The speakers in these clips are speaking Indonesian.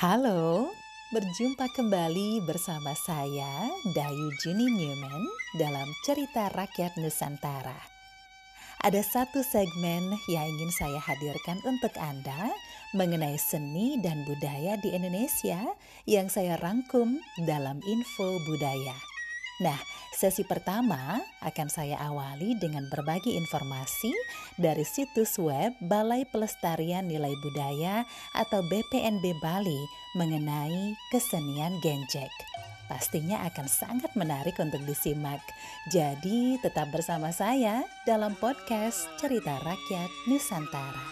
Halo, berjumpa kembali bersama saya, Dayu Juni Newman, dalam cerita rakyat Nusantara. Ada satu segmen yang ingin saya hadirkan untuk Anda mengenai seni dan budaya di Indonesia yang saya rangkum dalam info budaya. Nah, sesi pertama akan saya awali dengan berbagi informasi dari situs web Balai Pelestarian Nilai Budaya atau BPNB Bali mengenai kesenian genjek. Pastinya akan sangat menarik untuk disimak. Jadi, tetap bersama saya dalam podcast Cerita Rakyat Nusantara.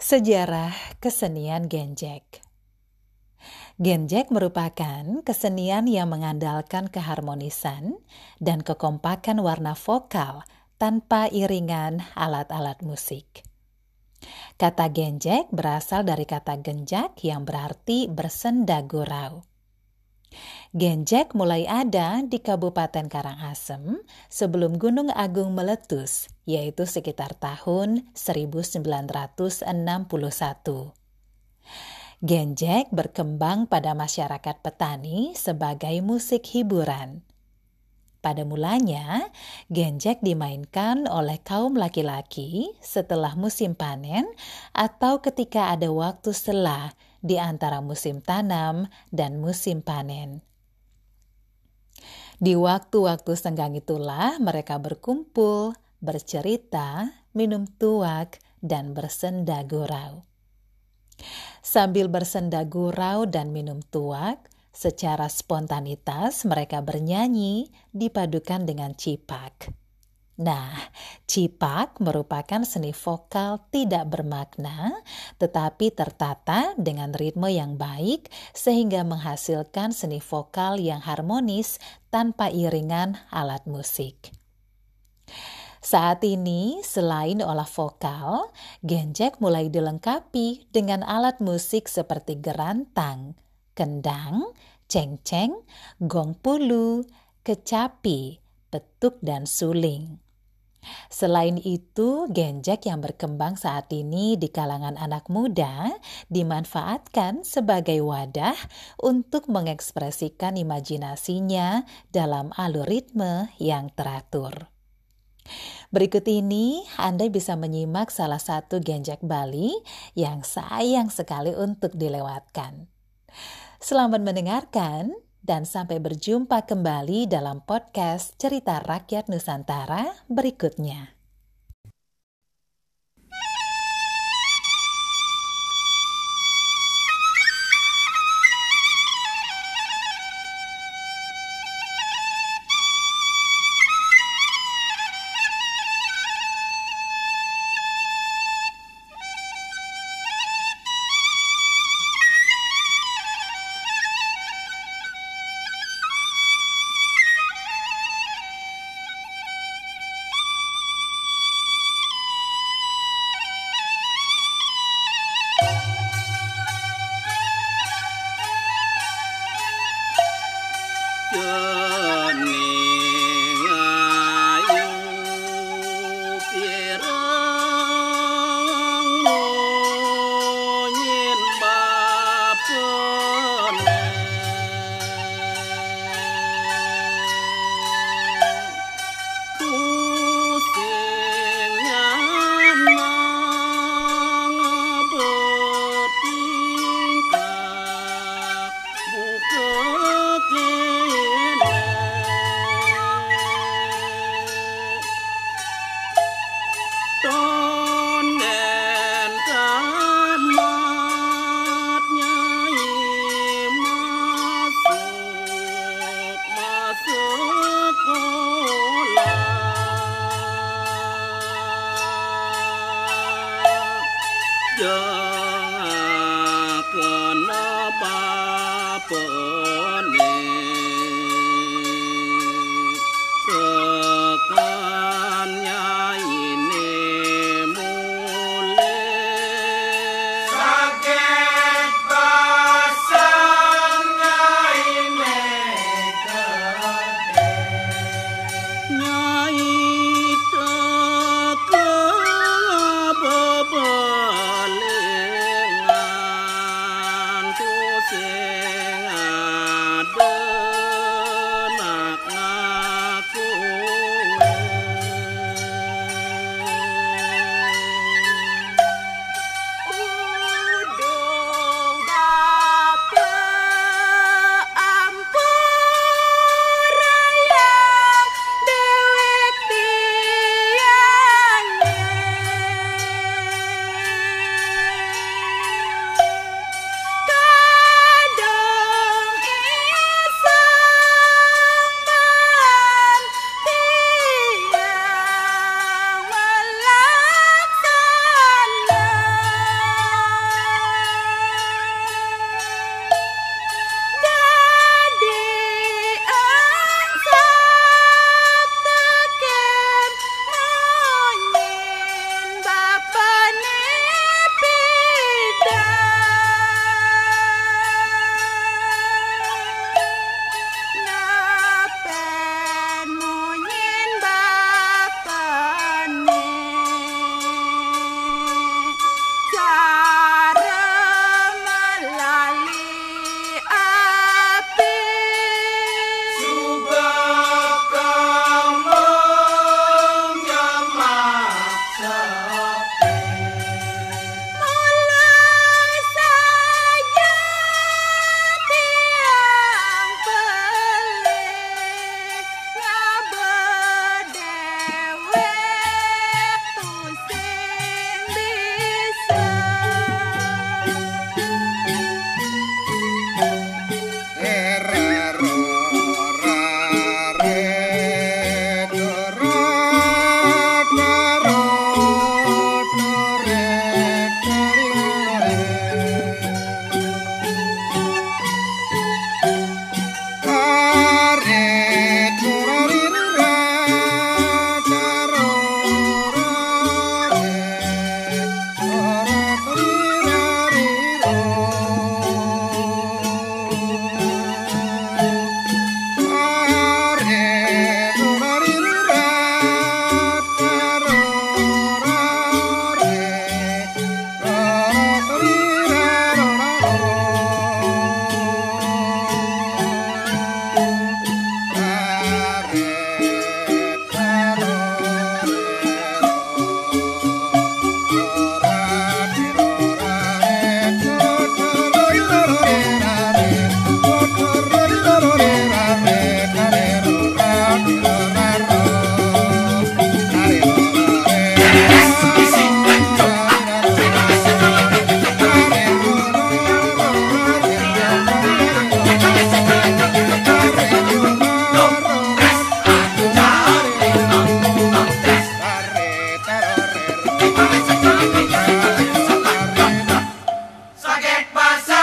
Sejarah kesenian genjek. Genjek merupakan kesenian yang mengandalkan keharmonisan dan kekompakan warna vokal tanpa iringan alat-alat musik. Kata genjek berasal dari kata genjak yang berarti bersenda gurau. Genjek mulai ada di Kabupaten Karangasem sebelum Gunung Agung meletus, yaitu sekitar tahun 1961. Genjek berkembang pada masyarakat petani sebagai musik hiburan. Pada mulanya, genjek dimainkan oleh kaum laki-laki setelah musim panen atau ketika ada waktu selah di antara musim tanam dan musim panen. Di waktu-waktu senggang itulah mereka berkumpul, bercerita, minum tuak, dan bersenda gurau. Sambil bersenda gurau dan minum tuak, secara spontanitas mereka bernyanyi dipadukan dengan cipak. Nah, cipak merupakan seni vokal tidak bermakna, tetapi tertata dengan ritme yang baik sehingga menghasilkan seni vokal yang harmonis tanpa iringan alat musik. Saat ini, selain olah vokal, genjek mulai dilengkapi dengan alat musik seperti gerantang, kendang, cengceng, gong pulu, kecapi, petuk, dan suling. Selain itu, genjek yang berkembang saat ini di kalangan anak muda dimanfaatkan sebagai wadah untuk mengekspresikan imajinasinya dalam algoritme yang teratur. Berikut ini Anda bisa menyimak salah satu genjak Bali yang sayang sekali untuk dilewatkan. Selamat mendengarkan dan sampai berjumpa kembali dalam podcast Cerita Rakyat Nusantara berikutnya. Yeah.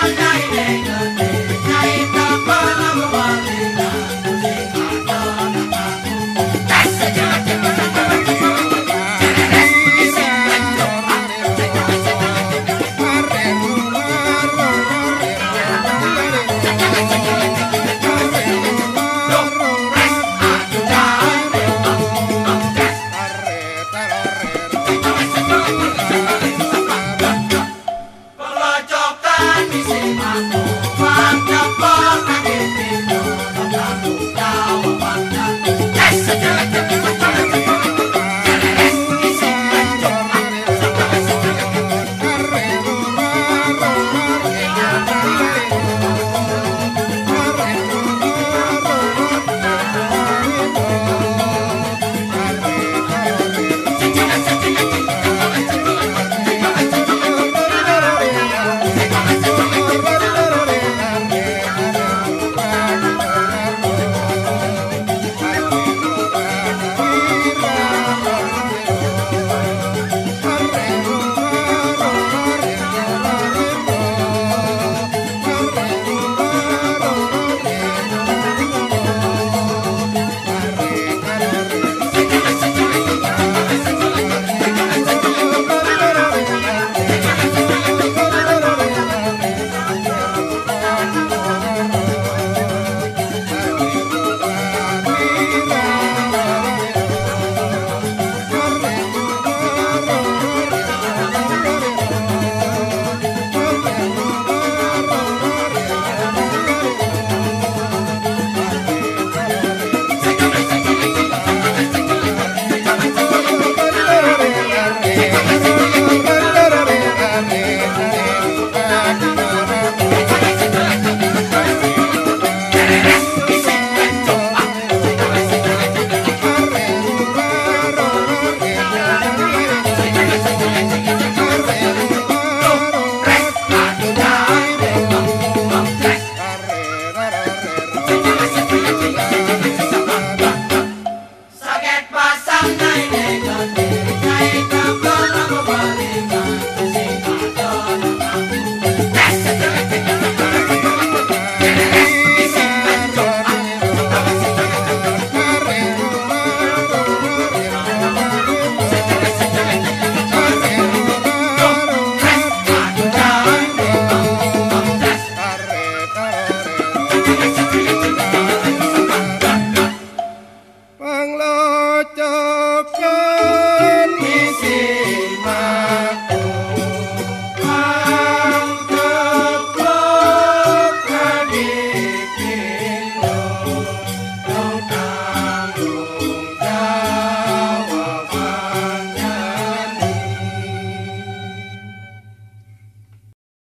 night, eh? trên